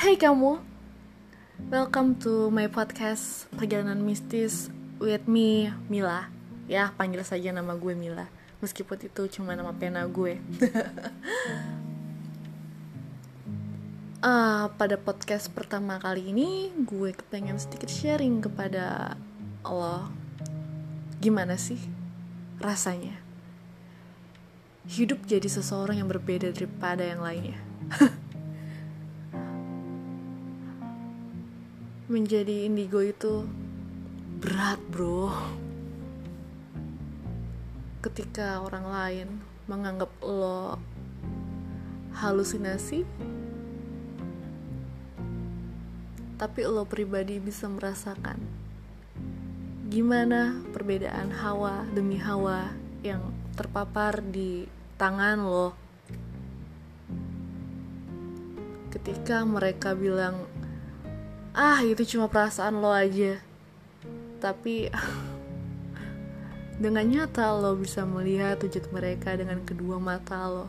kamu, welcome to my podcast Perjalanan Mistis with me, Mila. Ya, panggil saja nama gue Mila. Meskipun itu cuma nama pena gue. Uh, Pada podcast pertama kali ini Gue kepengen sedikit sharing kepada Allah Gimana sih rasanya Hidup jadi seseorang yang berbeda daripada yang lainnya menjadi indigo itu berat bro. Ketika orang lain menganggap lo halusinasi tapi lo pribadi bisa merasakan gimana perbedaan hawa demi hawa yang terpapar di tangan lo. Ketika mereka bilang ah itu cuma perasaan lo aja. Tapi dengan nyata lo bisa melihat wujud mereka dengan kedua mata lo.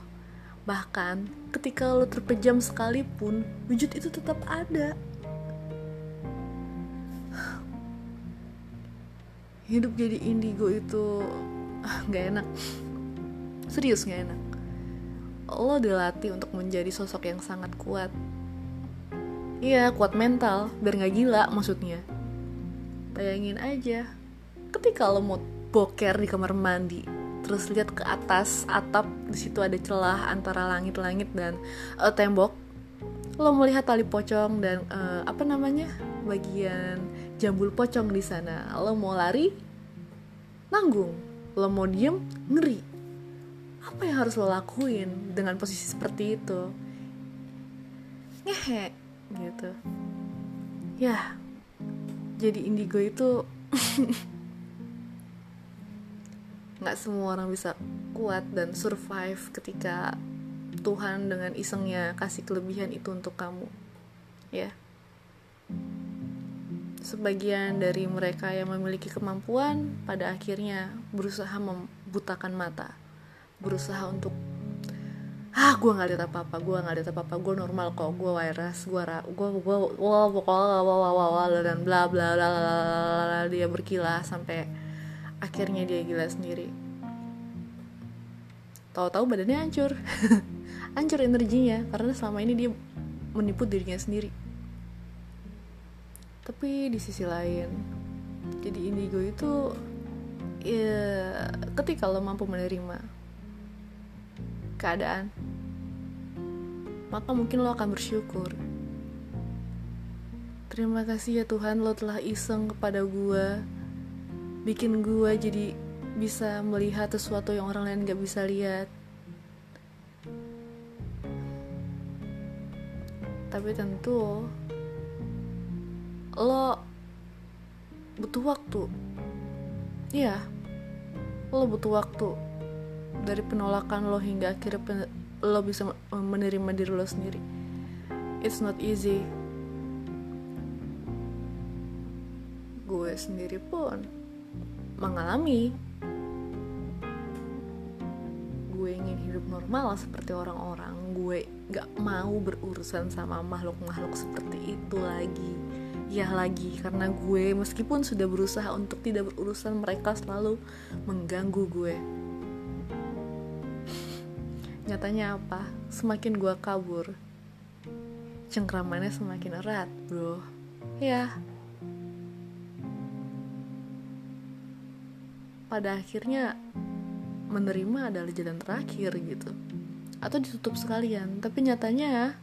Bahkan ketika lo terpejam sekalipun wujud itu tetap ada. Hidup jadi indigo itu ah, nggak enak. Serius nggak enak. Lo dilatih untuk menjadi sosok yang sangat kuat Iya, kuat mental, biar nggak gila maksudnya. Bayangin aja, ketika lo mau boker di kamar mandi, terus lihat ke atas atap, di situ ada celah antara langit-langit dan uh, tembok. Lo melihat tali pocong dan uh, apa namanya bagian jambul pocong di sana. Lo mau lari, nanggung. Lo mau diem, ngeri. Apa yang harus lo lakuin dengan posisi seperti itu? Ngehe, gitu. Ya jadi indigo itu nggak semua orang bisa kuat dan survive ketika Tuhan dengan isengnya kasih kelebihan itu untuk kamu ya. Sebagian dari mereka yang memiliki kemampuan pada akhirnya berusaha membutakan mata berusaha untuk ah gue nggak lihat apa apa gue nggak lihat apa apa gue normal kok gue waras gue gue gue wah wah wah wah dan bla bla bla bla dia berkilah sampai akhirnya dia gila sendiri tahu-tahu badannya hancur hancur energinya karena selama ini dia menipu dirinya sendiri tapi di sisi lain jadi indigo itu ya ketika lo mampu menerima keadaan, maka mungkin lo akan bersyukur. Terima kasih ya Tuhan lo telah iseng kepada gue, bikin gue jadi bisa melihat sesuatu yang orang lain gak bisa lihat. Tapi tentu lo butuh waktu. Iya, lo butuh waktu dari penolakan lo hingga akhirnya lo bisa menerima diri lo sendiri. It's not easy. Gue sendiri pun mengalami. Gue ingin hidup normal seperti orang-orang. Gue gak mau berurusan sama makhluk-makhluk seperti itu lagi. Ya lagi karena gue meskipun sudah berusaha untuk tidak berurusan mereka selalu mengganggu gue Nyatanya apa? Semakin gue kabur, cengkramannya semakin erat, bro. Ya. Pada akhirnya menerima adalah jalan terakhir gitu. Atau ditutup sekalian. Tapi nyatanya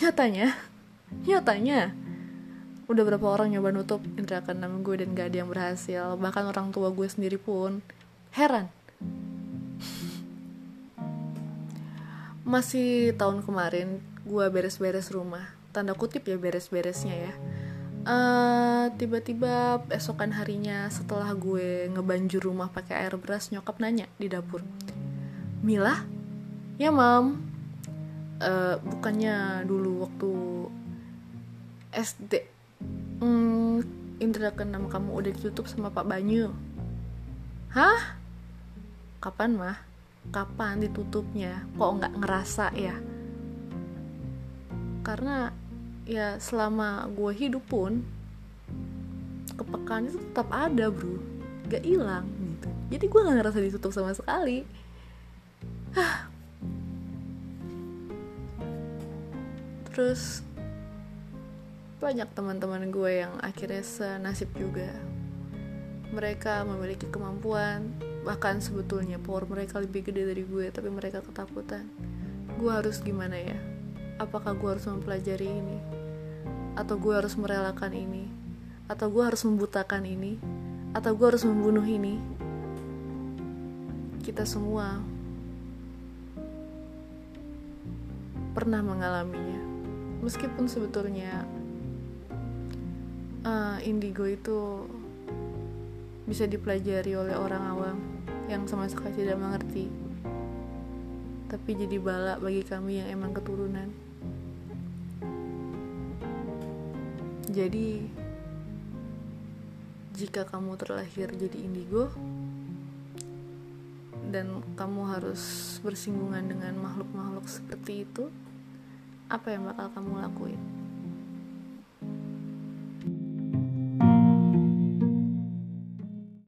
nyatanya nyatanya udah berapa orang nyoba nutup indra keenam gue dan gak ada yang berhasil bahkan orang tua gue sendiri pun heran masih tahun kemarin gue beres-beres rumah. Tanda kutip ya beres-beresnya ya. Uh, tiba-tiba esokan harinya setelah gue ngebanjur rumah pakai air beras nyokap nanya di dapur Mila? Ya mam. Uh, bukannya dulu waktu SD hmm, indra keenam kamu udah ditutup sama Pak Banyu? Hah? Kapan mah kapan ditutupnya kok nggak ngerasa ya? Karena ya selama gue hidup pun kepekaan itu tetap ada bro. Gak hilang gitu. Jadi gue gak ngerasa ditutup sama sekali. Terus banyak teman-teman gue yang akhirnya senasib juga mereka memiliki kemampuan bahkan sebetulnya power mereka lebih gede dari gue tapi mereka ketakutan. Gue harus gimana ya? Apakah gue harus mempelajari ini? Atau gue harus merelakan ini? Atau gue harus membutakan ini? Atau gue harus membunuh ini? Kita semua pernah mengalaminya. Meskipun sebetulnya uh, indigo itu bisa dipelajari oleh orang awam yang sama sekali tidak mengerti. Tapi jadi balak bagi kami yang emang keturunan. Jadi jika kamu terlahir jadi indigo dan kamu harus bersinggungan dengan makhluk-makhluk seperti itu apa yang bakal kamu lakuin